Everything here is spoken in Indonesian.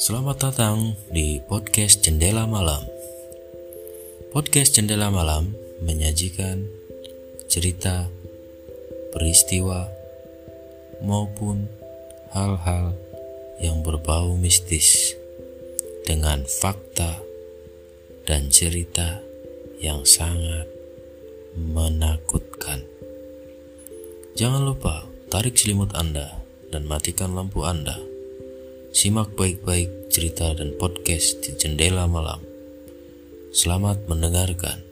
Selamat datang di podcast Jendela Malam. Podcast Jendela Malam menyajikan cerita, peristiwa, maupun hal-hal yang berbau mistis dengan fakta dan cerita yang sangat menakutkan. Jangan lupa tarik selimut Anda dan matikan lampu Anda. Simak baik-baik cerita dan podcast di jendela malam. Selamat mendengarkan.